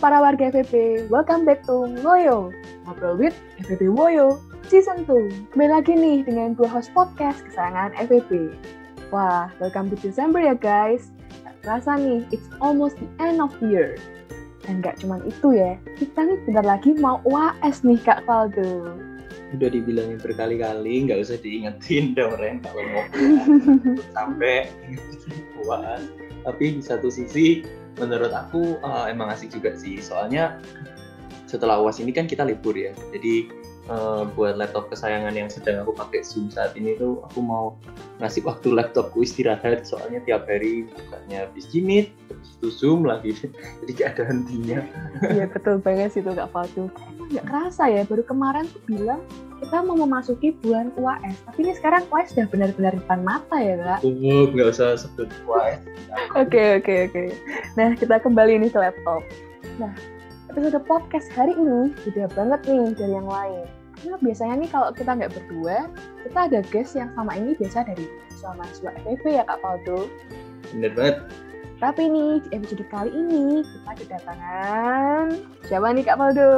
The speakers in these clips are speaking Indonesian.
para warga FVP, welcome back to Ngoyo, Ngobrol with FVP Woyo, Season 2. Kembali lagi nih dengan dua host podcast kesayangan FVP. Wah, welcome to December ya guys. Rasa nih, it's almost the end of the year. Dan nggak cuma itu ya, kita nih bentar lagi mau UAS nih Kak Faldo. Udah dibilangin berkali-kali, nggak usah diingetin dong Ren kalau mau sampai UAS. Tapi di satu sisi menurut aku uh, emang asik juga sih. Soalnya setelah uas ini kan kita libur ya. Jadi uh, buat laptop kesayangan yang sedang aku pakai zoom saat ini tuh aku mau ngasih waktu laptopku istirahat. Soalnya tiap hari bukannya habis jimit terus itu zoom lagi. Jadi gak ada hentinya. Iya betul banget sih tuh kak Fatu nggak kerasa ya baru kemarin tuh bilang kita mau memasuki bulan UAS tapi ini sekarang UAS sudah benar-benar depan mata ya kak? Oh nggak usah sebut UAS oke oke oke. Nah kita kembali nih ke laptop. Nah episode podcast hari ini beda banget nih dari yang lain. Karena biasanya nih kalau kita nggak berdua kita ada guest yang sama ini biasa dari mahasiswa FEB ya kak Faldo. Bener banget tapi nih di episode kali ini kita kedatangan siapa nih kak Faldo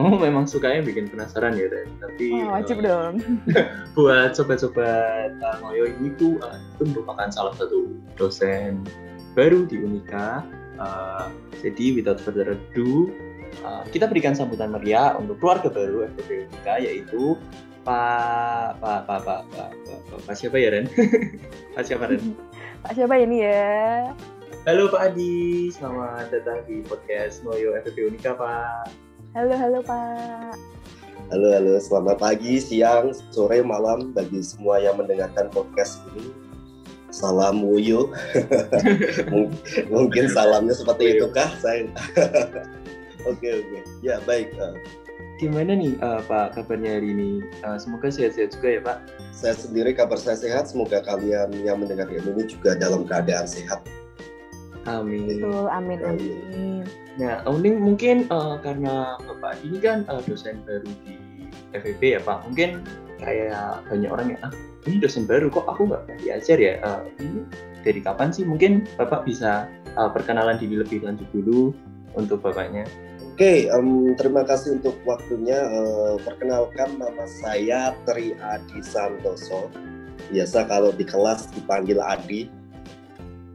Oh memang sukanya bikin penasaran ya Ren. Tapi oh, wajib uh, dong. buat sobat-sobat uh, Moyo ini tuh uh, itu merupakan salah satu dosen baru di Unika. Uh, jadi without further ado, uh, kita berikan sambutan meriah untuk keluarga baru FPB Unika yaitu Pak Pak Pak Pak Pak, Pak, Pak, Pak siapa ya Ren? Pak siapa Ren? Pak siapa ini ya? Halo Pak Adi, selamat datang di podcast Moyo FPB Unika Pak. Halo, halo Pak. Halo, halo. Selamat pagi, siang, sore, malam bagi semua yang mendengarkan podcast ini. Salam Wuyo. Mungkin salamnya seperti itu kah? Saya. Oke, oke. Ya, baik. Gimana nih uh, Pak kabarnya hari ini? Uh, semoga sehat-sehat juga ya Pak. Saya sendiri kabar saya sehat. Semoga kalian yang mendengar ini juga dalam keadaan sehat. Amin. Betul, amin, amin. Nah, Uning mungkin uh, karena Bapak ini kan uh, dosen baru di FEB ya Pak, mungkin kayak banyak orang yang ah ini dosen baru kok aku nggak diajar ya. Uh, ini dari kapan sih? Mungkin Bapak bisa uh, perkenalan diri lebih lanjut dulu untuk Bapaknya. Oke, okay, um, terima kasih untuk waktunya. Uh, perkenalkan nama saya Tri Adi Santoso. Biasa kalau di kelas dipanggil Adi.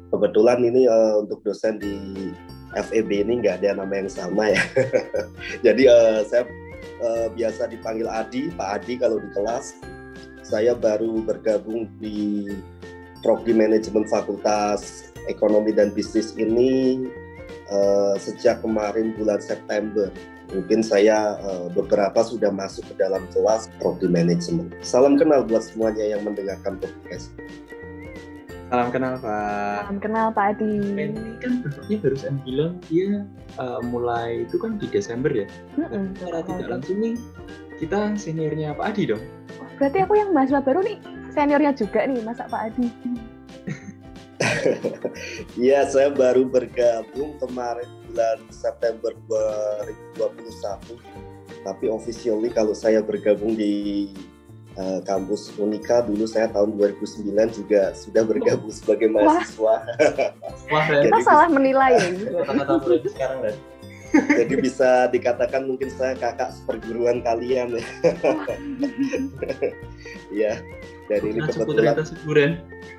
Kebetulan ini uh, untuk dosen di FEB ini nggak ada nama yang sama ya. Jadi uh, saya uh, biasa dipanggil Adi, Pak Adi kalau di kelas. Saya baru bergabung di Prodi Manajemen Fakultas Ekonomi dan Bisnis ini uh, sejak kemarin bulan September. Mungkin saya uh, beberapa sudah masuk ke dalam kelas Prodi Manajemen. Salam kenal buat semuanya yang mendengarkan podcast. Salam kenal Pak. Salam kenal Pak Adi. Ini kan bentuknya barusan bilang dia uh, mulai itu kan di Desember ya. Mm-hmm. Secara tidak langsung nih kita seniornya Pak Adi dong. Berarti aku yang mahasiswa baru nih seniornya juga nih masa Pak Adi. Iya, saya baru bergabung kemarin bulan September 2021. Tapi officially kalau saya bergabung di uh, kampus Unika dulu saya tahun 2009 juga sudah bergabung sebagai mahasiswa. Wah, kita salah menilai ya. sekarang dan. Jadi bisa dikatakan mungkin saya kakak perguruan kalian ya. ya, dari ini kebetulan.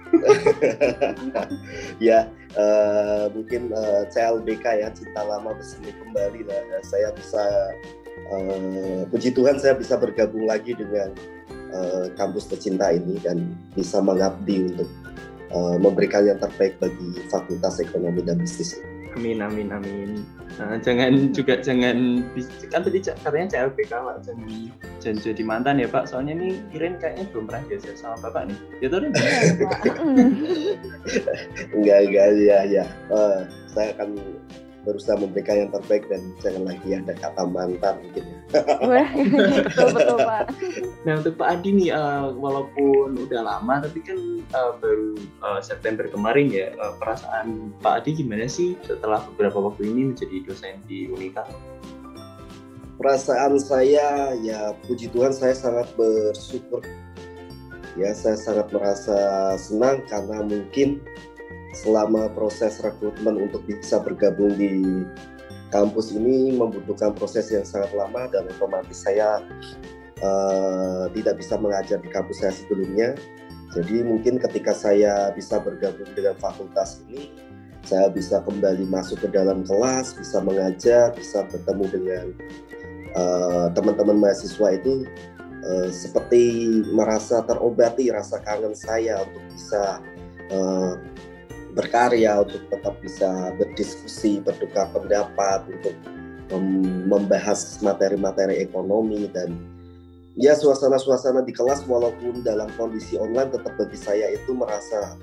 ya, uh, mungkin uh, eh, CLBK ya, cinta lama bersemi kembali lah. Saya bisa, uh, puji Tuhan saya bisa bergabung lagi dengan uh, kampus tercinta ini dan bisa mengabdi untuk uh, memberikan yang terbaik bagi Fakultas Ekonomi dan Bisnis. Amin amin amin. Nah, jangan juga jangan kan tadi katanya CLBK Pak jangan jangan jadi mantan ya Pak soalnya nih Iren kayaknya belum pernah diajar sama Bapak nih. Ya tuh enggak enggak ya ya. Uh, saya akan berusaha memberikan yang terbaik dan jangan lagi ada kata mantan mungkin ya. betul betul Pak. Nah untuk Pak Adi nih uh, walaupun udah lama tapi kan uh, baru uh, September kemarin ya uh, perasaan Pak Adi gimana sih setelah beberapa waktu ini menjadi dosen di Unika? Perasaan saya ya puji Tuhan saya sangat bersyukur ya saya sangat merasa senang karena mungkin selama proses rekrutmen untuk bisa bergabung di kampus ini membutuhkan proses yang sangat lama dan otomatis saya uh, tidak bisa mengajar di kampus saya sebelumnya. Jadi mungkin ketika saya bisa bergabung dengan fakultas ini, saya bisa kembali masuk ke dalam kelas, bisa mengajar, bisa bertemu dengan uh, teman-teman mahasiswa itu uh, seperti merasa terobati rasa kangen saya untuk bisa uh, berkarya, untuk tetap bisa berdiskusi, bertukar pendapat, untuk membahas materi-materi ekonomi dan ya suasana-suasana di kelas walaupun dalam kondisi online tetap bagi saya itu merasa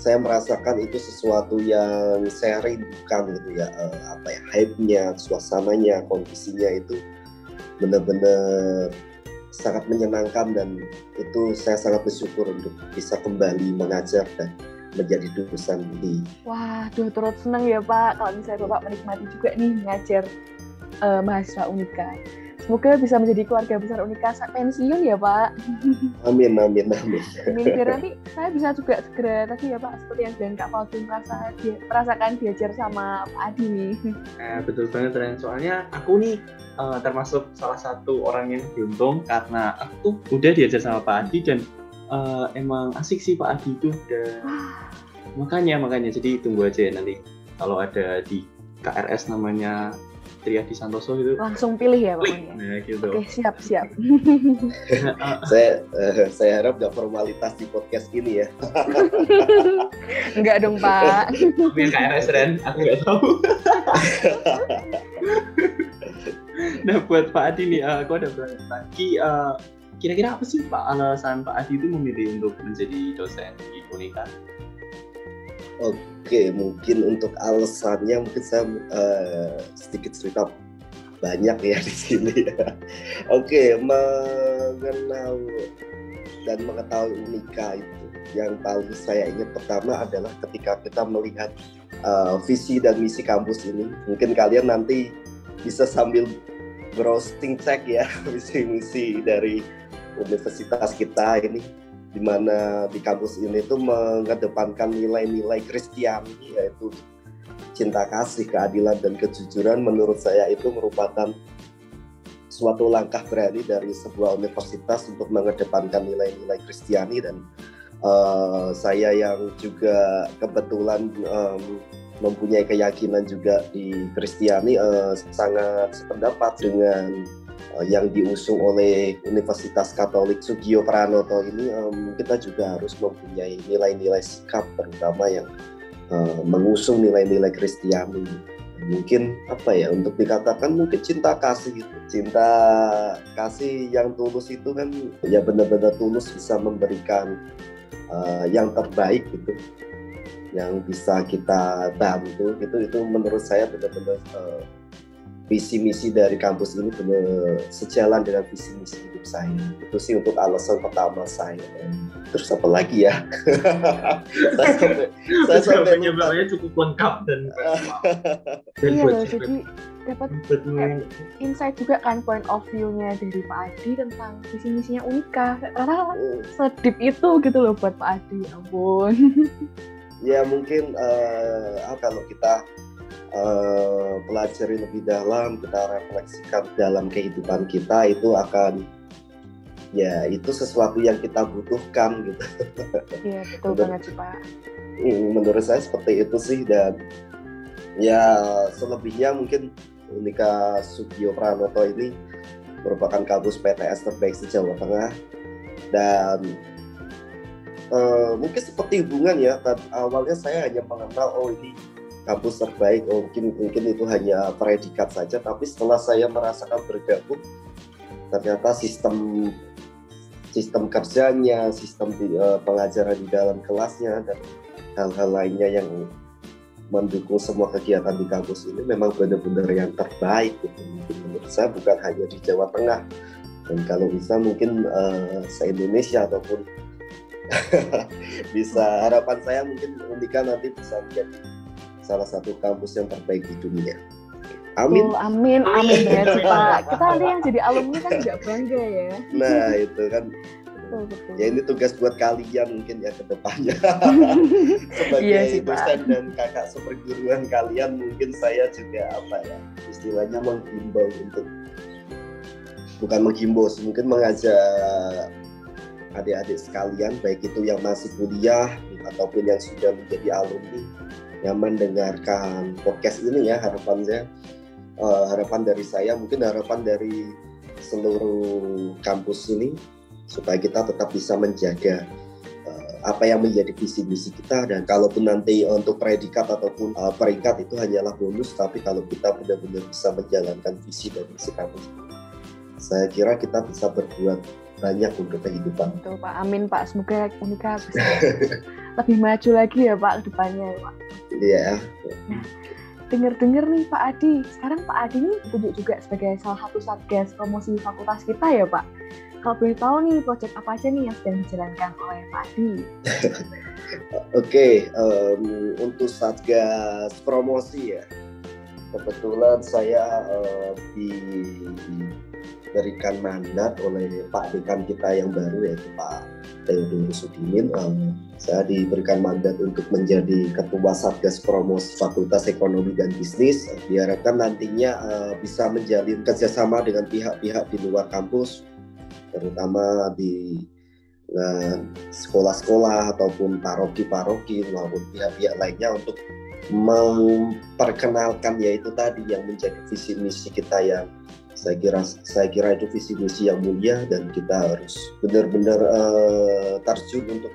saya merasakan itu sesuatu yang saya rindukan gitu ya uh, apa ya hype-nya, suasananya, kondisinya itu benar-benar sangat menyenangkan dan itu saya sangat bersyukur untuk bisa kembali mengajar dan menjadi dosen di. Wah, duh turut senang ya Pak kalau misalnya Bapak menikmati juga nih mengajar uh, mahasiswa Unika. Semoga bisa menjadi keluarga besar Unika saat pensiun ya Pak. Amin, amin, amin. Amin, biar nanti saya bisa juga segera tadi ya Pak, seperti yang bilang Kak Faldi merasa dia, merasakan diajar sama Pak Adi nih. Nah, betul banget Ren. Soalnya aku nih uh, termasuk salah satu orang yang beruntung karena aku tuh udah diajar sama Pak Adi dan uh, emang asik sih Pak Adi itu udah makanya makanya jadi tunggu aja ya nanti kalau ada di KRS namanya Triadi Santoso itu langsung pilih ya pokoknya. Nah, gitu. Oke siap siap. saya uh, saya harap nggak formalitas di podcast ini ya. Enggak dong Pak. Tapi KRS Ren, aku nggak tahu. nah buat Pak Adi nih, uh, aku ada lagi. Uh, kira-kira apa sih Pak alasan Pak Adi itu memilih untuk menjadi dosen di Unika? Oke, mungkin untuk alasannya mungkin saya uh, sedikit cerita banyak ya di sini. Oke, mengenal dan mengetahui Unika itu yang paling saya ingat pertama adalah ketika kita melihat uh, visi dan misi kampus ini. Mungkin kalian nanti bisa sambil browsing cek ya visi misi dari universitas kita ini di mana di kampus ini itu mengedepankan nilai-nilai Kristiani yaitu cinta kasih, keadilan dan kejujuran. Menurut saya itu merupakan suatu langkah berani dari sebuah universitas untuk mengedepankan nilai-nilai Kristiani. Dan uh, saya yang juga kebetulan um, mempunyai keyakinan juga di Kristiani uh, sangat sependapat dengan yang diusung oleh Universitas Katolik Sugio Pranoto ini um, kita juga harus mempunyai nilai-nilai sikap terutama yang uh, mengusung nilai-nilai Kristiani. Mungkin apa ya untuk dikatakan mungkin cinta kasih gitu. Cinta kasih yang tulus itu kan ya benar-benar tulus bisa memberikan uh, yang terbaik gitu. Yang bisa kita bantu gitu. Itu menurut saya benar-benar uh, visi misi dari kampus ini benar sejalan dengan visi misi hidup saya. Itu sih untuk alasan pertama saya. Terus apa lagi ya? saya sampai saya sampai penyebarannya cukup lengkap dan dan iya loh, jadi dapat insight juga kan point of view-nya dari Pak Adi tentang visi misinya Unika. Karena sedip itu gitu loh buat Pak Adi, ya ampun. ya mungkin uh, kalau kita uh, pelajari lebih dalam, kita refleksikan dalam kehidupan kita itu akan ya itu sesuatu yang kita butuhkan gitu. Iya betul banget sih Pak. Hmm, menurut saya seperti itu sih dan ya selebihnya mungkin Unika Sugio Pranoto ini merupakan kampus PTS terbaik se Jawa Tengah dan uh, mungkin seperti hubungan ya awalnya saya hanya mengenal oh ini kampus terbaik oh, mungkin mungkin itu hanya predikat saja tapi setelah saya merasakan bergabung ternyata sistem sistem kerjanya sistem uh, pengajaran di dalam kelasnya dan hal-hal lainnya yang mendukung semua kegiatan di kampus ini memang benar-benar yang terbaik gitu. mungkin menurut saya bukan hanya di Jawa Tengah dan kalau bisa mungkin uh, se Indonesia ataupun bisa harapan saya mungkin Unika nanti bisa menjadi salah satu kampus yang terbaik di dunia. Amin. Oh, amin, amin banget sih Pak. Kita nanti yang jadi alumni kan juga bangga ya. Nah itu kan betul, betul. Ya ini tugas buat kalian mungkin ya ke depannya. Sebagai Iya sih, Pak. dosen dan kakak seperguruan kalian mungkin saya juga apa ya istilahnya menghimbau untuk bukan menghimbau mungkin mengajak adik-adik sekalian baik itu yang masih kuliah ataupun yang sudah menjadi alumni yang mendengarkan podcast ini ya harapan saya. Eh, harapan dari saya mungkin harapan dari seluruh kampus ini supaya kita tetap bisa menjaga eh, apa yang menjadi visi misi kita. Dan kalaupun nanti untuk predikat ataupun eh, peringkat itu hanyalah bonus tapi kalau kita benar-benar bisa menjalankan visi dan misi kampus saya kira kita bisa berbuat banyak untuk kehidupan. Betul Pak, amin Pak. Semoga Unika bisa lebih maju lagi ya Pak ke depannya Pak. Iya, Dengar-dengar nih Pak Adi, sekarang Pak Adi ini ditunjuk juga sebagai salah satu satgas promosi fakultas kita ya Pak. Kalau boleh tahu nih, proyek apa aja nih yang sedang dijalankan oleh Pak Adi? oke. em, untuk satgas promosi ya, kebetulan saya eh, diberikan mandat oleh Pak Dekan kita yang baru yaitu Pak Theodorus Sudimin. Em, saya diberikan mandat untuk menjadi ketua satgas promosi Fakultas Ekonomi dan Bisnis. Diharapkan nantinya eh, bisa menjalin kerjasama dengan pihak-pihak di luar kampus, terutama di eh, sekolah-sekolah ataupun paroki-paroki maupun pihak-pihak lainnya untuk memperkenalkan yaitu tadi yang menjadi visi misi kita yang saya kira saya kira itu visi misi yang mulia dan kita harus benar-benar eh, terjun untuk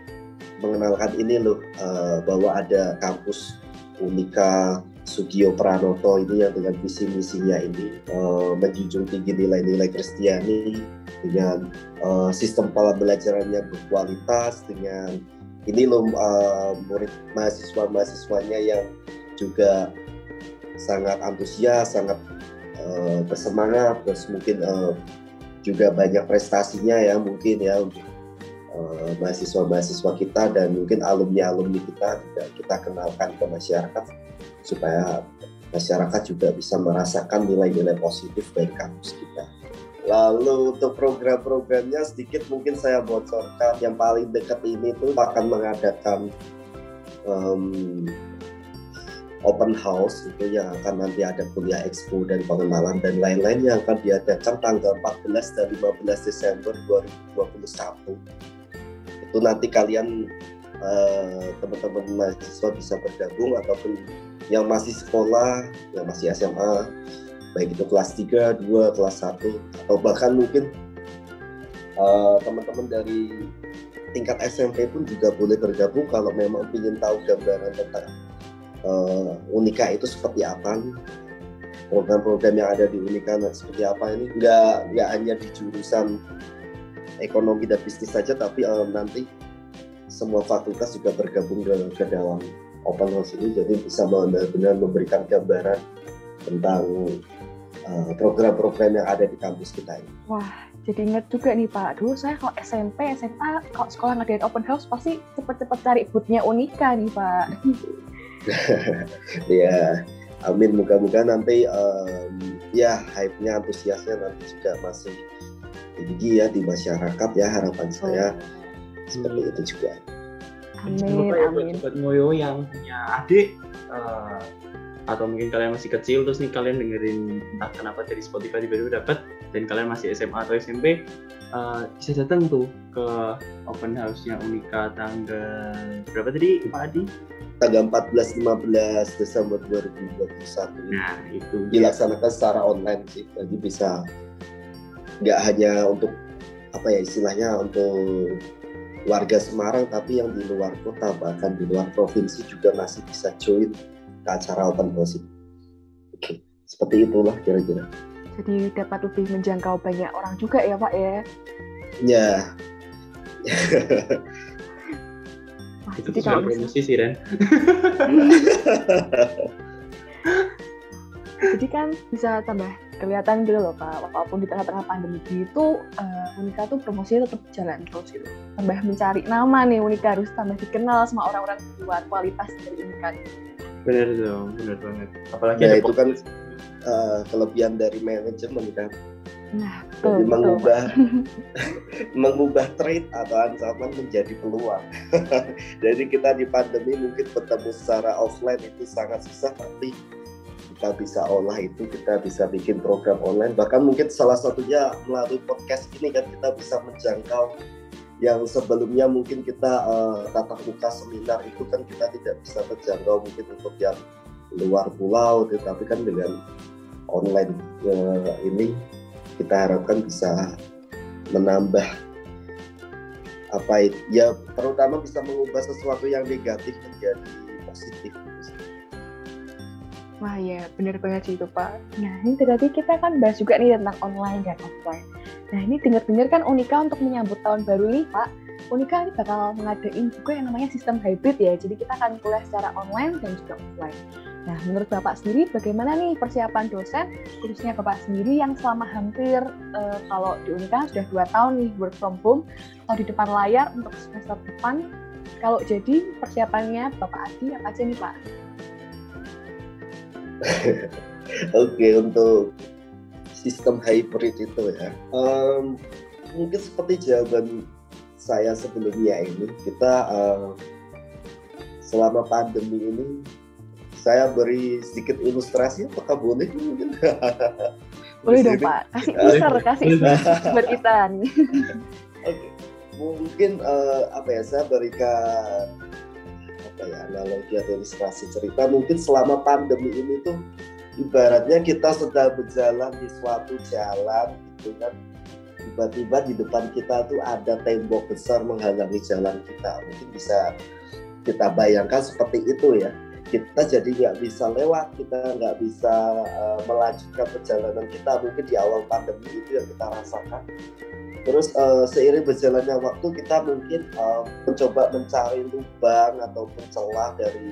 mengenalkan ini loh eh, bahwa ada kampus Unika Sugio Pranoto ini yang dengan visi misinya ini eh, menjunjung tinggi nilai-nilai Kristiani dengan eh, sistem pembelajarannya berkualitas dengan ini loh uh, murid mahasiswa mahasiswanya yang juga sangat antusias, sangat uh, bersemangat, terus mungkin uh, juga banyak prestasinya ya mungkin ya untuk uh, mahasiswa-mahasiswa kita dan mungkin alumni-alumni kita juga kita kenalkan ke masyarakat supaya masyarakat juga bisa merasakan nilai-nilai positif dari kampus kita. Lalu untuk program-programnya sedikit mungkin saya bocorkan yang paling dekat ini tuh akan mengadakan em, open house itu yang akan nanti ada kuliah expo dan pengenalan dan lain-lain yang akan diadakan tanggal 14 dan 15 Desember 2021 itu nanti kalian eh, teman-teman mahasiswa bisa bergabung ataupun yang masih sekolah yang masih SMA baik itu kelas 3, 2, kelas 1 atau bahkan mungkin eh, teman-teman dari tingkat SMP pun juga boleh bergabung kalau memang ingin tahu gambaran tentang eh, Unika itu seperti apa program-program yang ada di Unika nah, seperti apa ini nggak nggak hanya di jurusan ekonomi dan bisnis saja tapi eh, nanti semua fakultas juga bergabung ke, ke dalam open house ini jadi bisa benar-benar memberikan gambaran tentang uh, program-program yang ada di kampus kita ini. Wah, jadi inget juga nih Pak. Dulu saya kalau SMP, SMA, kalau sekolah ngadain open house pasti cepet-cepet cari bootnya Unika nih Pak. ya, amin. Moga-moga nanti um, ya hype-nya, antusiasnya nanti juga masih tinggi ya di masyarakat ya harapan saya seperti itu juga. Amin, Jangan lupa ya buat amin. sobat ngoyo yang punya adik eh, atau mungkin kalian masih kecil terus nih kalian dengerin entah kenapa dari Spotify tiba-tiba dapat dan kalian masih SMA atau SMP eh, bisa datang tuh ke open house-nya Unika tanggal berapa tadi Pak Adi? Tanggal 14-15 Desember 2021 ini Nah itu dilaksanakan secara online sih, jadi bisa nggak hanya untuk apa ya istilahnya untuk warga Semarang tapi yang di luar kota bahkan di luar provinsi juga masih bisa join ke acara open house ini. Oke, seperti itulah kira-kira. Jadi dapat lebih menjangkau banyak orang juga ya Pak ya. Ya, Wah, itu jadi tuh kalau promosi sih Ren. jadi kan bisa tambah kelihatan gitu loh Pak. Walaupun di tengah-tengah pandemi gitu, eh, Unika tuh promosinya tetap jalan terus gitu. Tambah mencari nama nih Unika harus tambah dikenal sama orang-orang di luar kualitas dari Unika. Bener dong, bener banget. Apalagi Ya, ada itu kan eh, kelebihan dari manajemen kan Nah, Jadi betul, betul. mengubah mengubah trait atau ancaman menjadi peluang. Jadi kita di pandemi mungkin bertemu secara offline itu sangat susah, tapi kita bisa olah itu, kita bisa bikin program online. Bahkan mungkin salah satunya melalui podcast ini kan kita bisa menjangkau yang sebelumnya mungkin kita uh, tatap muka seminar itu kan kita tidak bisa terjangkau mungkin untuk yang luar pulau, tetapi kan dengan online uh, ini kita harapkan bisa menambah apa itu ya terutama bisa mengubah sesuatu yang negatif menjadi positif. Wah ya, benar banget sih itu Pak. Nah ini tadi kita kan bahas juga nih tentang online dan offline. Nah ini dengar-dengar kan Unika untuk menyambut tahun baru nih Pak, Unika ini bakal ngadain juga yang namanya sistem hybrid ya. Jadi kita akan kuliah secara online dan juga offline. Nah menurut Bapak sendiri bagaimana nih persiapan dosen, khususnya Bapak sendiri yang selama hampir uh, kalau di Unika sudah dua tahun nih work from home atau di depan layar untuk semester depan. Kalau jadi persiapannya Bapak Adi apa aja nih Pak? Oke untuk sistem hybrid itu ya, um, mungkin seperti jawaban saya sebelumnya ini kita uh, selama pandemi ini saya beri sedikit ilustrasi apakah boleh mungkin? Boleh dong Pak, kasih user, kasih buat kita nih. Oke, mungkin uh, apa ya saya berikan apa ya analogi atau ilustrasi cerita. Mungkin selama pandemi ini tuh ibaratnya kita sedang berjalan di suatu jalan gitu kan. Tiba-tiba di depan kita tuh ada tembok besar menghalangi jalan kita. Mungkin bisa kita bayangkan seperti itu ya kita jadi nggak bisa lewat kita nggak bisa uh, melanjutkan perjalanan kita. Mungkin di awal pandemi itu yang kita rasakan. Terus uh, seiring berjalannya waktu kita mungkin uh, mencoba mencari lubang ataupun celah dari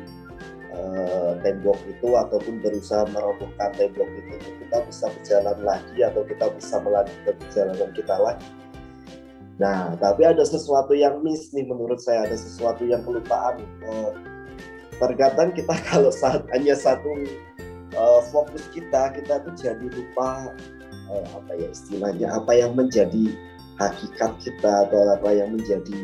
uh, tembok itu ataupun berusaha merobohkan tembok itu kita bisa berjalan lagi atau kita bisa melanjutkan perjalanan kita lagi. Nah tapi ada sesuatu yang miss nih menurut saya. Ada sesuatu yang kelupaan uh, terkadang kita kalau saat hanya satu uh, fokus kita kita tuh jadi lupa uh, apa ya istilahnya apa yang menjadi hakikat kita atau apa yang menjadi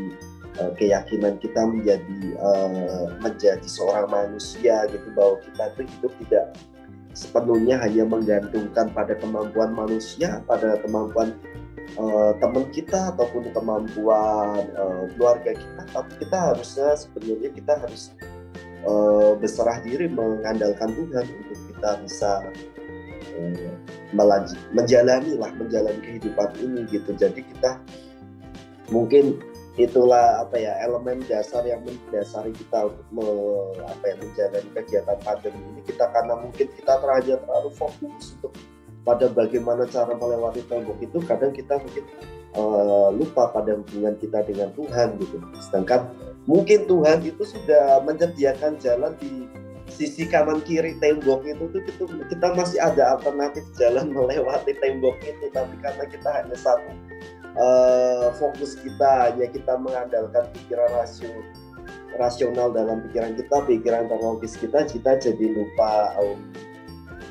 uh, keyakinan kita menjadi uh, menjadi seorang manusia gitu bahwa kita itu hidup tidak sepenuhnya hanya menggantungkan pada kemampuan manusia pada kemampuan uh, teman kita ataupun kemampuan uh, keluarga kita tapi kita harusnya sebenarnya kita harus uh, berserah diri mengandalkan Tuhan untuk kita bisa uh, menjalani lah menjalani kehidupan ini gitu. Jadi kita mungkin itulah apa ya elemen dasar yang mendasari kita untuk me, apa ya menjalani kegiatan pandemi ini. Kita karena mungkin kita terlalu terlalu fokus untuk pada bagaimana cara melewati tembok itu kadang kita mungkin uh, lupa pada hubungan kita dengan Tuhan gitu. Sedangkan mungkin Tuhan itu sudah menyediakan jalan di sisi kanan kiri tembok itu tuh kita, kita masih ada alternatif jalan melewati tembok itu. Tapi karena kita hanya satu uh, fokus kita hanya kita mengandalkan pikiran rasio rasional dalam pikiran kita pikiran logis kita kita jadi lupa um,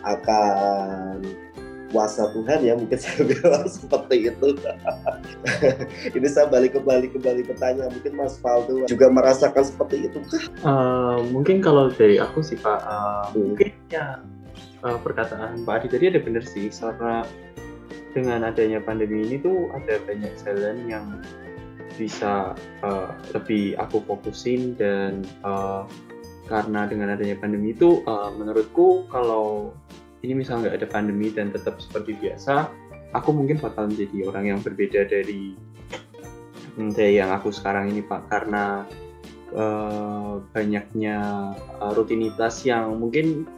akan kuasa Tuhan ya mungkin saya bilang seperti itu ini saya balik kembali kembali bertanya mungkin Mas Faldo juga merasakan seperti itu kah? Uh, mungkin kalau dari aku sih Pak uh, hmm. mungkin ya uh, perkataan Pak Adi tadi ada benar sih karena dengan adanya pandemi ini tuh ada banyak jalan yang bisa uh, lebih aku fokusin dan uh, karena dengan adanya pandemi itu uh, menurutku kalau ini misal nggak ada pandemi dan tetap seperti biasa, aku mungkin bakal menjadi orang yang berbeda dari hmm, dari yang aku sekarang ini Pak. Karena uh, banyaknya uh, rutinitas yang mungkin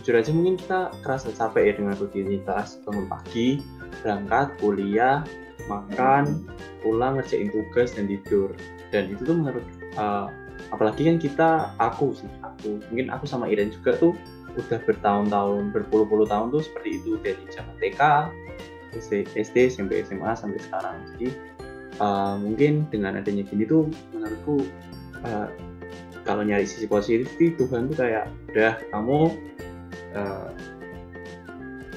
jujur aja mungkin kita terasa capek ya dengan rutinitas. Bangun pagi berangkat kuliah makan pulang ngerjain tugas dan tidur. Dan itu tuh menurut uh, apalagi kan kita aku sih aku. Mungkin aku sama Iren juga tuh udah bertahun-tahun berpuluh-puluh tahun tuh seperti itu dari zaman TK SD SMP SMA sampai sekarang. Jadi uh, mungkin dengan adanya gini tuh menurutku uh, kalau nyari sisi positif sih Tuhan tuh kayak udah kamu uh,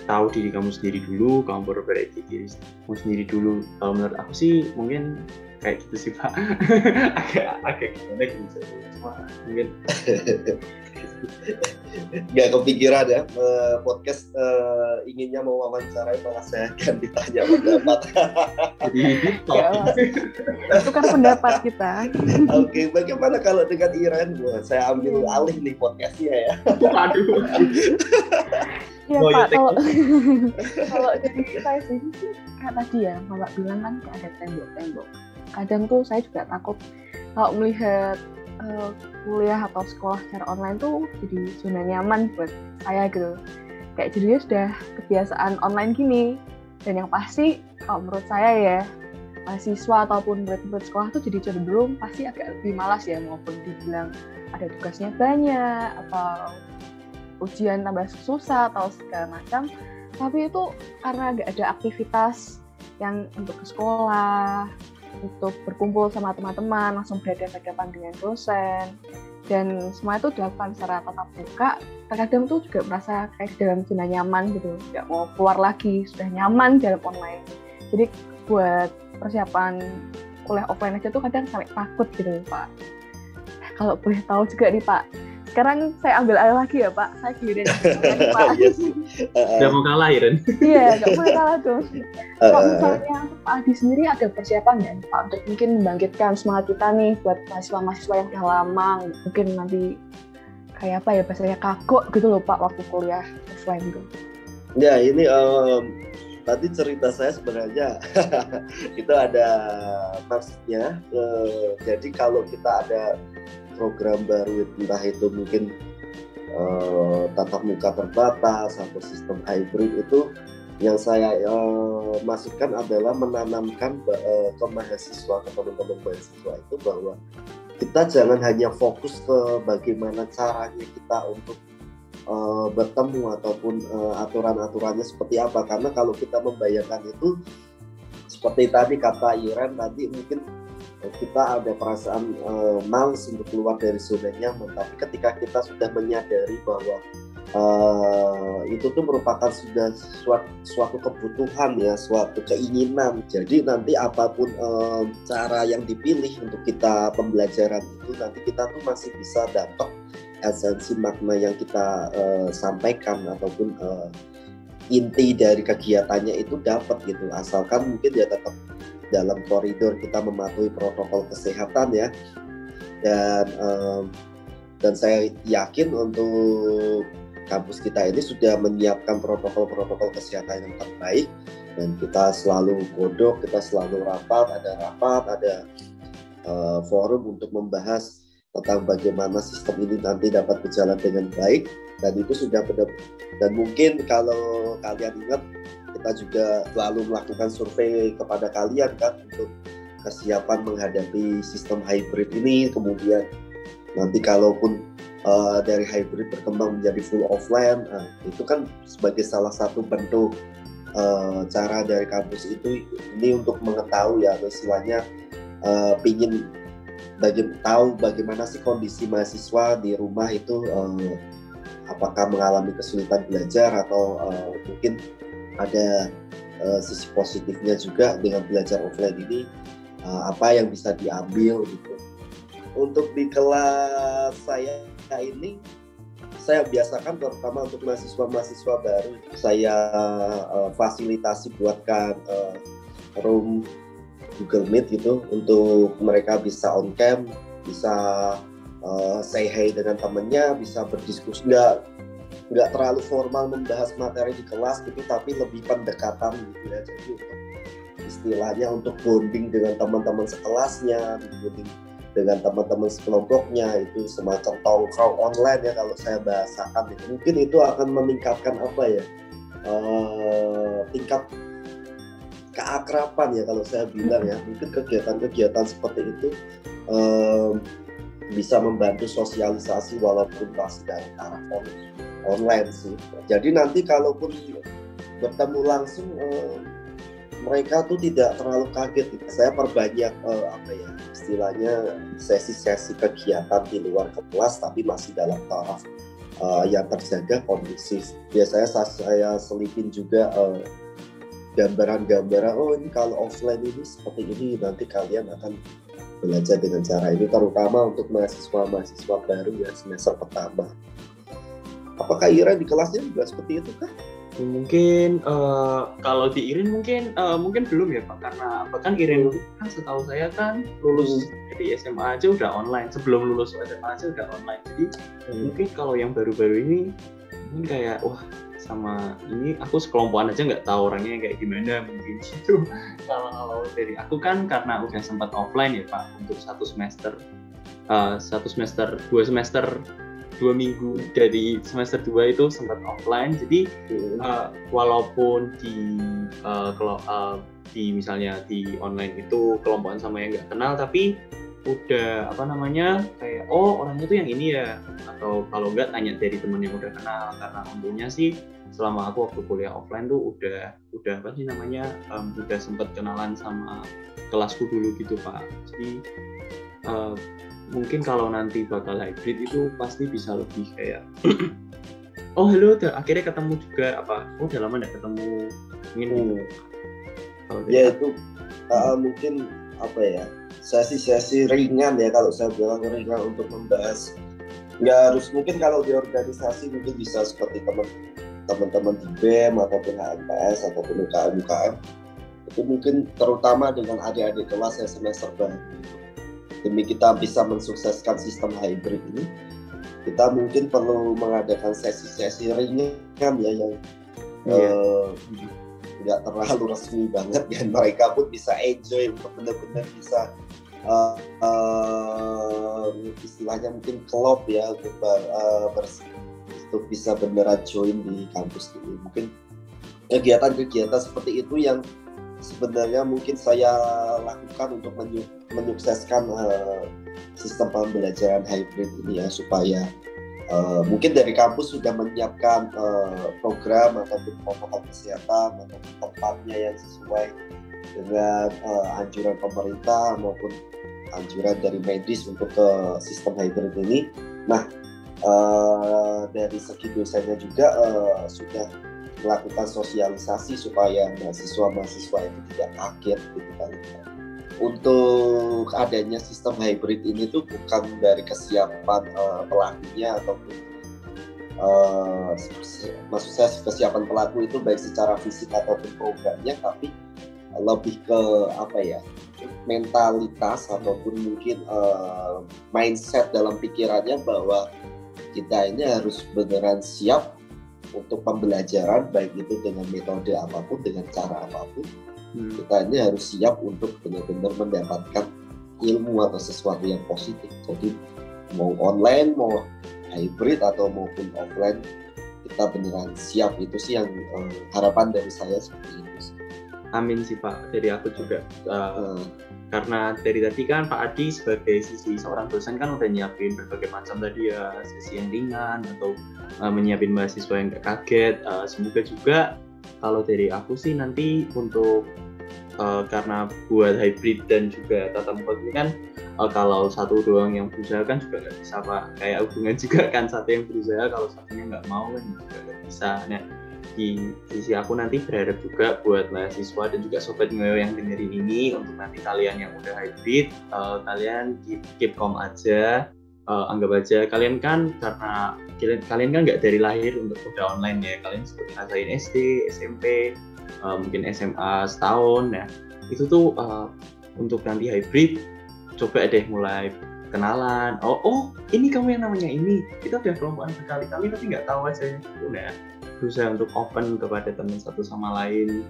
tahu diri kamu sendiri dulu kamu perbaiki diri kamu sendiri dulu. Kalau menurut aku sih mungkin kayak gitu sih pak. Agak agak gimana gitu cuma mungkin nggak kepikiran ya eh, podcast eh, inginnya mewawancarai malah saya akan ditanya pendapat. Jadi gitu Ya, tukar pendapat kita. oke bagaimana kalau dengan Iren? Wah, saya ambil alih nih podcastnya ya. Aduh Iya Oh, Pak, iya, kalau kalau dari saya sendiri sih kayak tadi ya, Bapak bilang kan ada tembok-tembok. Kadang tuh saya juga takut kalau melihat eh, kuliah atau sekolah secara online tuh jadi zona nyaman buat saya gitu. Kayak jadinya sudah kebiasaan online gini. Dan yang pasti kalau menurut saya ya, mahasiswa ataupun murid-murid sekolah tuh jadi cenderung pasti agak lebih malas ya maupun dibilang ada tugasnya banyak atau ujian tambah susah atau segala macam tapi itu karena nggak ada aktivitas yang untuk ke sekolah untuk berkumpul sama teman-teman langsung berhadapan dengan dosen. Dan semua itu dilakukan secara tatap muka. Terkadang tuh juga merasa kayak di dalam zona nyaman gitu. Nggak mau keluar lagi sudah nyaman dalam online. Jadi buat persiapan kuliah offline aja tuh kadang sampai takut gitu pak. Kalau boleh tahu juga nih pak sekarang saya ambil alih lagi ya pak saya giliran lagi, pak Yes. Eh, udah mau kalah Iren iya nggak boleh kalah tuh eh, kalau eh, misalnya Pak Adi sendiri ada persiapan nggak Pak untuk mungkin membangkitkan semangat kita nih buat mahasiswa-mahasiswa yang udah lama mungkin nanti kayak apa ya bahasanya kagok gitu loh Pak waktu kuliah offline gitu. Ya ini em, tadi cerita saya sebenarnya itu ada maksudnya. eh, jadi kalau kita ada program baru entah itu mungkin eh, tatap muka terbatas atau sistem hybrid itu yang saya eh, masukkan adalah menanamkan eh, ke mahasiswa ke teman-teman mahasiswa itu bahwa kita jangan hanya fokus ke bagaimana caranya kita untuk eh, bertemu ataupun eh, aturan-aturannya seperti apa. Karena kalau kita membayangkan itu seperti tadi kata Iren tadi mungkin kita ada perasaan eh, males untuk keluar dari zona nyaman. Tapi ketika kita sudah menyadari bahwa eh, itu tuh merupakan sudah suatu, suatu kebutuhan ya suatu keinginan. Jadi nanti apa pun eh, cara yang dipilih untuk kita pembelajaran itu nanti kita tuh masih bisa dapat esensi makna yang kita eh, sampaikan ataupun eh, inti dari kegiatannya itu dapat gitu. Asalkan mungkin ya tetap dalam koridor kita mematuhi protokol kesehatan ya. Dan eh, dan saya yakin untuk kampus kita ini sudah menyiapkan protokol-protokol kesehatan yang terbaik. Dan kita selalu godok, kita selalu rapat, ada rapat, ada eh, forum untuk membahas tentang bagaimana sistem ini nanti dapat berjalan dengan baik dan itu sudah benar dan mungkin kalau kalian ingat kita juga selalu melakukan survei kepada kalian kan untuk kesiapan menghadapi sistem hybrid ini. Kemudian nanti kalaupun uh, dari hybrid berkembang menjadi full offline nah, itu kan sebagai salah satu bentuk uh, cara dari kampus itu ini untuk mengetahui ya istilahnya uh, pingin bagi, tahu bagaimana sih kondisi mahasiswa di rumah itu uh, apakah mengalami kesulitan belajar atau uh, mungkin ada uh, sisi positifnya juga dengan belajar offline ini uh, apa yang bisa diambil gitu. Untuk di kelas saya ini saya biasakan terutama untuk mahasiswa-mahasiswa baru saya uh, fasilitasi buatkan uh, room Google Meet gitu untuk mereka bisa on cam, bisa uh, say hi dengan temennya, bisa berdiskusi nggak nggak terlalu formal membahas materi di kelas gitu, tapi lebih pendekatan gitu ya. Jadi untuk istilahnya untuk bonding dengan teman-teman sekelasnya, bonding dengan teman-teman sekelompoknya itu semacam tongkrong online ya kalau saya bahasakan itu mungkin itu akan meningkatkan apa ya uh, tingkat keakraban ya kalau saya bilang ya. Mungkin kegiatan-kegiatan seperti itu um, bisa membantu sosialisasi walaupun masih dari arah on online sih jadi nanti kalaupun bertemu langsung um, mereka tuh tidak terlalu kaget gitu. saya perbanyak uh, apa ya istilahnya sesi-sesi kegiatan di luar kelas tapi masih dalam taraf uh, yang terjaga kondusif. Biasanya saya selipin juga uh, gambaran-gambaran. Oh ini kalau offline ini seperti ini nanti kalian akan belajar dengan cara ini terutama untuk mahasiswa-mahasiswa baru ya semester pertama. Apakah Ira di kelasnya juga seperti itu kah? Mungkin uh, kalau di Irin mungkin uh, mungkin belum ya Pak karena bahkan Irin kan setahu saya kan lulus hmm. dari SMA aja udah online sebelum lulus SMA aja udah online jadi hmm. mungkin kalau yang baru-baru ini mungkin kayak wah sama ini aku sekelompokan aja nggak tahu orangnya kayak gimana mungkin gitu. Kalau dari aku kan karena udah sempat offline ya Pak untuk satu semester uh, satu semester dua semester dua minggu dari semester 2 itu sempat offline. Jadi uh, walaupun di uh, kalau uh, di misalnya di online itu kelompokan sama yang nggak kenal tapi udah apa namanya kayak oh orangnya tuh yang ini ya. Atau kalau nggak tanya dari temen yang udah kenal karena untungnya sih selama aku waktu kuliah offline tuh udah udah apa sih namanya um, udah sempet kenalan sama kelasku dulu gitu pak. Jadi uh, mungkin kalau nanti bakal hybrid itu pasti bisa lebih kayak oh halo akhirnya ketemu juga. Apa oh udah lama nggak ketemu. Ingin hmm. oh, ya itu uh, mungkin apa ya sesi-sesi ringan ya kalau saya bilang ringan untuk membahas. Nggak harus mungkin kalau di organisasi mungkin bisa seperti teman teman-teman di BEM ataupun HMPS ataupun UKM UKM itu mungkin terutama dengan adik-adik kelas yang semester baru. Demi kita bisa mensukseskan sistem hybrid ini kita mungkin perlu mengadakan sesi-sesi ringan ya yang yeah. uh, nggak terlalu resmi banget dan mereka pun bisa enjoy untuk benar-benar bisa uh, uh, istilahnya mungkin klop ya untuk uh, untuk bisa beneran join di kampus ini. Mungkin kegiatan-kegiatan seperti itu yang sebenarnya mungkin saya lakukan untuk menyukseskan uh, sistem pembelajaran hybrid ini ya supaya uh, mungkin dari kampus sudah menyiapkan uh, program ataupun protokol kesehatan atau tempatnya yang sesuai dengan uh, anjuran pemerintah maupun anjuran dari medis untuk ke sistem hybrid ini. Nah, uh, dari segi dosennya juga uh, sudah melakukan sosialisasi supaya mahasiswa-mahasiswa itu tidak kaget gitu kan. Untuk adanya sistem hybrid ini tuh bukan dari kesiapan uh, pelakunya ataupun uh, maksud saya kesiapan pelaku itu baik secara fisik ataupun programnya tapi lebih ke apa ya mentalitas ataupun mungkin uh, mindset dalam pikirannya bahwa kita ini harus beneran siap untuk pembelajaran baik itu dengan metode apa pun dengan cara apa pun hmm. kita ini harus siap untuk benar-benar mendapatkan ilmu atau sesuatu yang positif jadi mau online mau hybrid atau maupun offline kita beneran siap itu sih yang uh, harapan dari saya seperti itu sih. Amin sih Pak dari aku juga uh, hmm. karena dari tadi kan Pak Adi sebagai sisi seorang dosen kan udah nyiapin berbagai macam tadi ya sesi yang ringan atau uh, menyiapin mahasiswa yang gak kaget. Uh, semoga juga kalau dari aku sih nanti untuk uh, karena buat hybrid dan juga tatap muka ini kan uh, kalau satu doang yang berusaha kan juga nggak bisa pak. Kayak hubungan juga kan satu yang berusaha kalau satunya nggak mau kan juga nggak bisa. Nah di sisi aku nanti berharap juga buat mahasiswa dan juga sobat ngoyo yang dengerin ini untuk nanti kalian yang udah hybrid uh, kalian keep, keep calm aja uh, anggap aja kalian kan karena kalian, kalian kan nggak dari lahir untuk udah online ya. Kalian seperti ngerasain SD SMP uh, mungkin SMA setahun ya. Itu tuh uh, untuk nanti hybrid coba deh mulai kenalan. Oh oh ini kamu yang namanya ini. Kita udah kelompokan berkali-kali tapi nggak tahu aja. Udah berusaha untuk open kepada teman satu sama lain.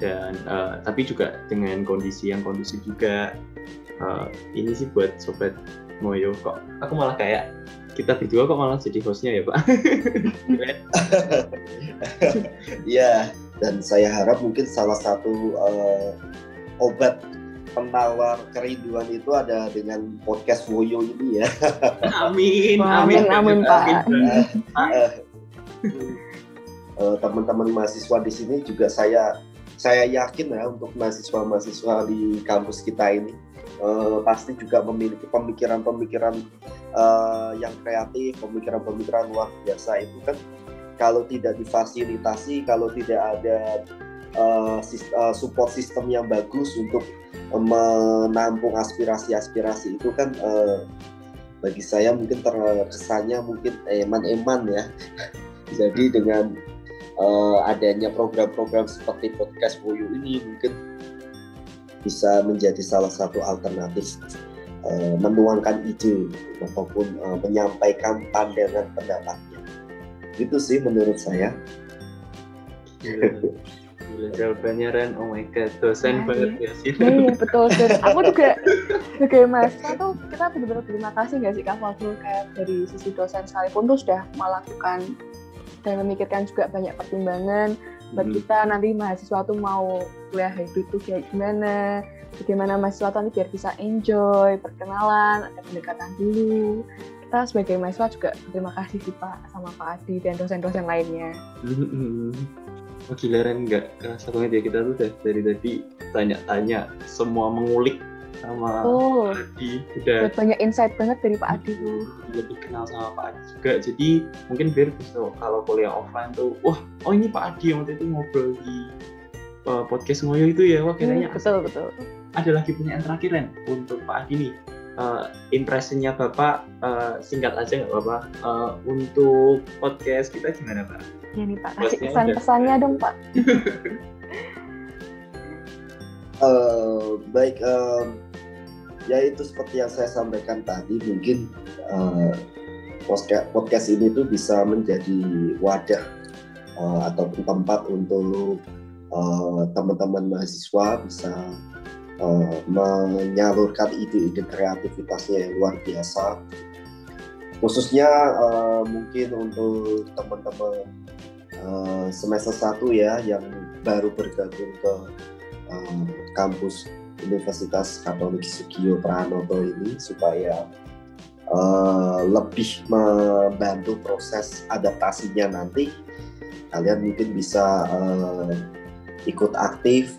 Dan uh, tapi juga dengan kondisi yang kondusif juga. Uh, ini sih buat sobat Moyo kok. Aku malah kayak kita berdua kok malah jadi hostnya ya pak? Iya dan saya harap mungkin salah satu uh, obat penawar kerinduan itu ada dengan podcast Woyo ini ya. Amin, amin, amin, amin Pak. Teman-teman mahasiswa di sini juga saya saya yakin ya untuk mahasiswa-mahasiswa di kampus kita ini uh, pasti juga memiliki pemikiran-pemikiran uh, yang kreatif, pemikiran-pemikiran luar biasa itu kan kalau tidak difasilitasi, kalau tidak ada uh, support sistem yang bagus untuk menampung aspirasi-aspirasi itu kan uh, bagi saya mungkin terkesannya mungkin eman-eman ya. Jadi dengan uh, adanya program-program seperti podcast Woyo ini mungkin bisa menjadi salah satu alternatif uh, menuangkan ide ataupun uh, menyampaikan pandangan pendapatnya. Itu sih menurut saya. Gila, jawabannya Ren, oh my god, dosen nah, banget iya. ya sih. Iya, iya betul sih. Aku juga sebagai mahasiswa tuh kita benar-benar terima kasih nggak sih Kak Fadul kayak dari sisi dosen sekalipun tuh sudah melakukan dan memikirkan juga banyak pertimbangan buat hmm. kita nanti mahasiswa tuh mau kuliah hybrid tuh kayak gimana bagaimana mahasiswa nanti biar bisa enjoy perkenalan ada pendekatan dulu kita sebagai mahasiswa juga terima kasih sih Pak sama Pak Adi dan dosen-dosen lainnya. Oh gila Ren. Nggak kerasa banget ya kita tuh dari tadi tanya-tanya semua mengulik sama oh, Pak Adi. Udah banyak insight banget dari Pak Adi. Tuh lebih kenal sama Pak Adi juga. Jadi mungkin biar bisa kalau kuliah offline tuh wah oh ini Pak Adi yang waktu itu ngobrol di uh, podcast ngoyo itu ya. Wah kayaknya hmm, betul betul. ada lagi pertanyaan terakhir Ren untuk Pak Adi nih uh, impresinya Bapak uh, singkat aja nggak apa-apa uh, untuk podcast kita gimana Pak? Ya nih Pak, kasih pesan-pesannya dong Pak. uh, baik, um, ya itu seperti yang saya sampaikan tadi mungkin uh, podcast ini tuh bisa menjadi wadah uh, ataupun tempat untuk uh, teman-teman mahasiswa bisa uh, menyalurkan ide-ide kreativitasnya yang luar biasa. Khususnya uh, mungkin untuk teman-teman uh, semester satu ya yang baru bergabung ke uh, kampus Universitas Katolik Sugio Pranoto ini supaya uh, lebih membantu proses adaptasinya nanti. Kalian mungkin bisa uh, ikut aktif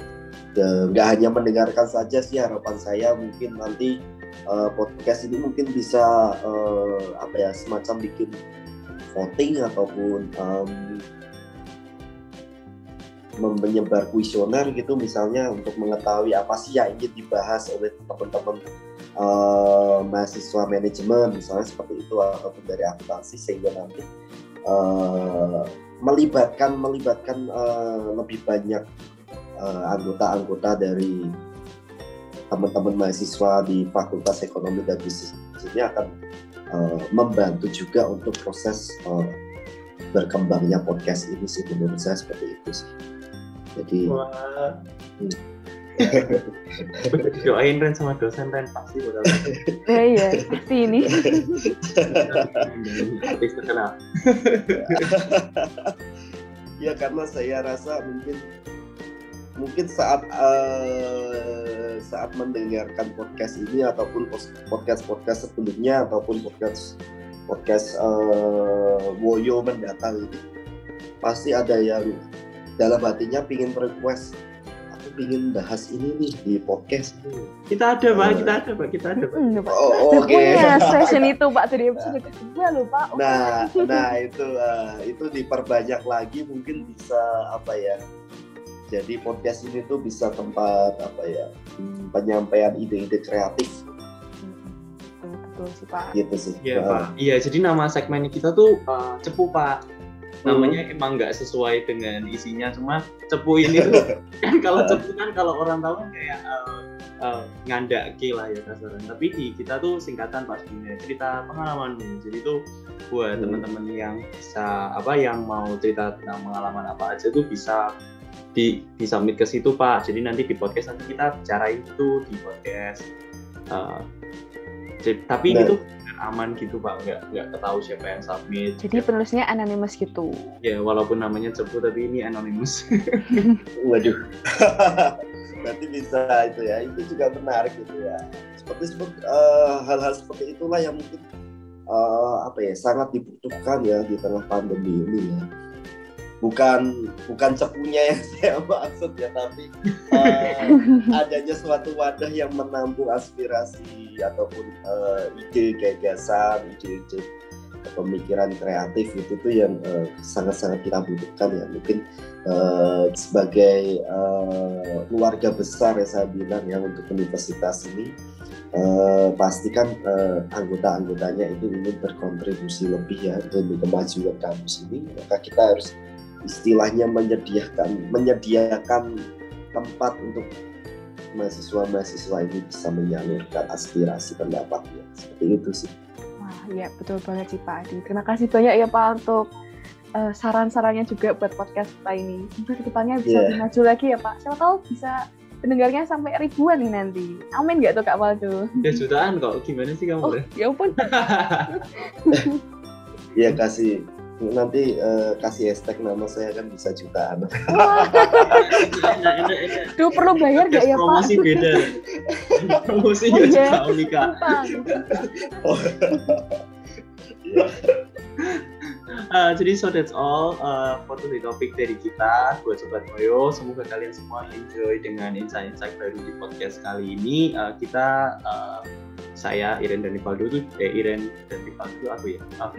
nggak hanya mendengarkan saja sih harapan saya mungkin nanti uh, podcast ini mungkin bisa uh, apa ya semacam bikin voting ataupun um, menyebar kuesioner gitu misalnya untuk mengetahui apa sih yang ingin dibahas oleh teman-teman uh, mahasiswa manajemen misalnya seperti itu ataupun dari akuntansi sehingga nanti uh, melibatkan melibatkan uh, lebih banyak anggota-anggota uh, dari teman-teman mahasiswa di Fakultas Ekonomi dan Bisnis ini akan uh, membantu juga untuk proses uh, berkembangnya podcast ini sih menurut saya seperti itu sih. Jadi Wah. doain Ren sama dosen Ren pasti bakal ya iya pasti ini. Terkenal. Ya karena saya rasa mungkin mungkin saat uh, saat mendengarkan podcast ini ataupun podcast podcast sebelumnya ataupun podcast podcast uh, Woyo mendatang ini pasti ada yang dalam hatinya pingin request aku pingin bahas ini nih di podcast kita ada pak. Uh, kita ada pak. Kita ada pak. Hmm, oh, oke. Okay. punya session itu pak dari episode kedua loh pak. Nah nah itu uh, itu diperbanyak lagi mungkin bisa apa ya jadi podcast ini tuh bisa tempat apa ya hmm, penyampaian ide-ide kreatif. Betul sih pak. Gitu sih. Iya pak. Iya jadi nama segmen kita tuh uh, cepu pak. Namanya hmm. emang nggak sesuai dengan isinya cuma cepu ini tuh kan kalau cepu kan kalau orang tahu kan kayak uh, uh, ngandak lah ya kasaran tapi di kita tuh singkatan pastinya cerita pengalaman. Jadi tuh buat hmm. teman-teman yang bisa apa yang mau cerita tentang pengalaman apa aja tuh bisa di di submit ke situ pak. Jadi nanti di podcast nanti kita bicara itu di podcast. Uh, jadi, tapi nah. itu aman gitu pak. Nggak nggak ketahui siapa yang submit. Jadi ya. penulisnya anonymous gitu. Ya walaupun namanya cepu tapi ini anonymous. Waduh. Berarti bisa itu ya. Itu juga menarik gitu ya. Seperti seperti uh, hal-hal seperti itulah yang mungkin uh, apa ya sangat dibutuhkan ya di tengah pandemi ini ya bukan bukan cepunya yang saya maksud ya tapi uh, adanya suatu wadah yang menampung aspirasi ataupun uh, ide gagasan ide-ide pemikiran kreatif itu tuh yang uh, sangat-sangat kita butuhkan ya. Mungkin uh, sebagai uh, keluarga besar ya saya bilang ya untuk universitas ini uh, pastikan uh, anggota-anggotanya itu ingin berkontribusi lebih ya demi kemajuan kampus ini. Maka kita harus istilahnya menyediakan menyediakan tempat untuk mahasiswa-mahasiswa ini bisa menyalurkan aspirasi pendapatnya seperti itu sih. Wah, iya betul banget sih Pak Adi. Terima kasih banyak ya Pak untuk uh, saran-sarannya juga buat podcast kita ini. Semoga ke depannya bisa yeah. lebih maju lagi ya Pak. Siapa tahu bisa pendengarnya sampai ribuan nih nanti. Amin gak tuh Kak Waldo? Ya jutaan kok. Gimana sih kamu? Oh, ya ampun. Iya kasih nanti uh, kasih hashtag nama saya kan bisa jutaan. Duh perlu bayar gak ya Pak? Promosi beda. Promosi oh, iya. Unika. oh. Uh, jadi so that's all uh, for the topik dari kita buat sobat Moyo. Semoga kalian semua enjoy dengan insight-insight baru di podcast kali ini. Uh, kita uh, saya Iren dan Rivaldo itu eh Iren dan Rivaldo aku ya. Uh,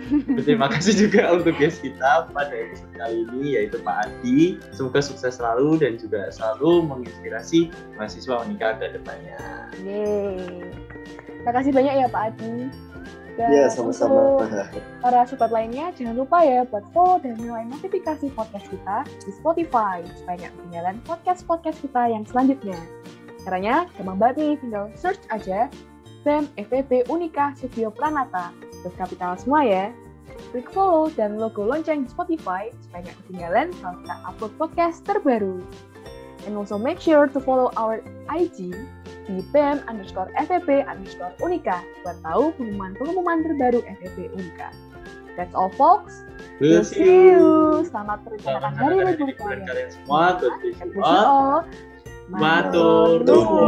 terima kasih juga untuk guest kita pada episode kali ini yaitu Pak Adi. Semoga sukses selalu dan juga selalu menginspirasi mahasiswa Unika ke depannya. Yeay. Terima kasih banyak ya Pak Adi. Dan Iya sama-sama. para sobat lainnya jangan lupa ya buat follow dan nyalain notifikasi podcast kita di Spotify supaya nggak ketinggalan podcast-podcast kita yang selanjutnya. Caranya gampang banget nih, tinggal search aja BEM FEB Unika Studio Pranata. Terus kapital semua ya. Klik follow dan logo lonceng Spotify supaya nggak ketinggalan kalau kita upload podcast terbaru. And also make sure to follow our IG di BEM underscore FEB underscore Unika buat tahu pengumuman-pengumuman terbaru FEB Unika. That's all folks. We'll see you. Selamat merencanakan hari libur kalian semua. Good wish you all Matur Tunggu.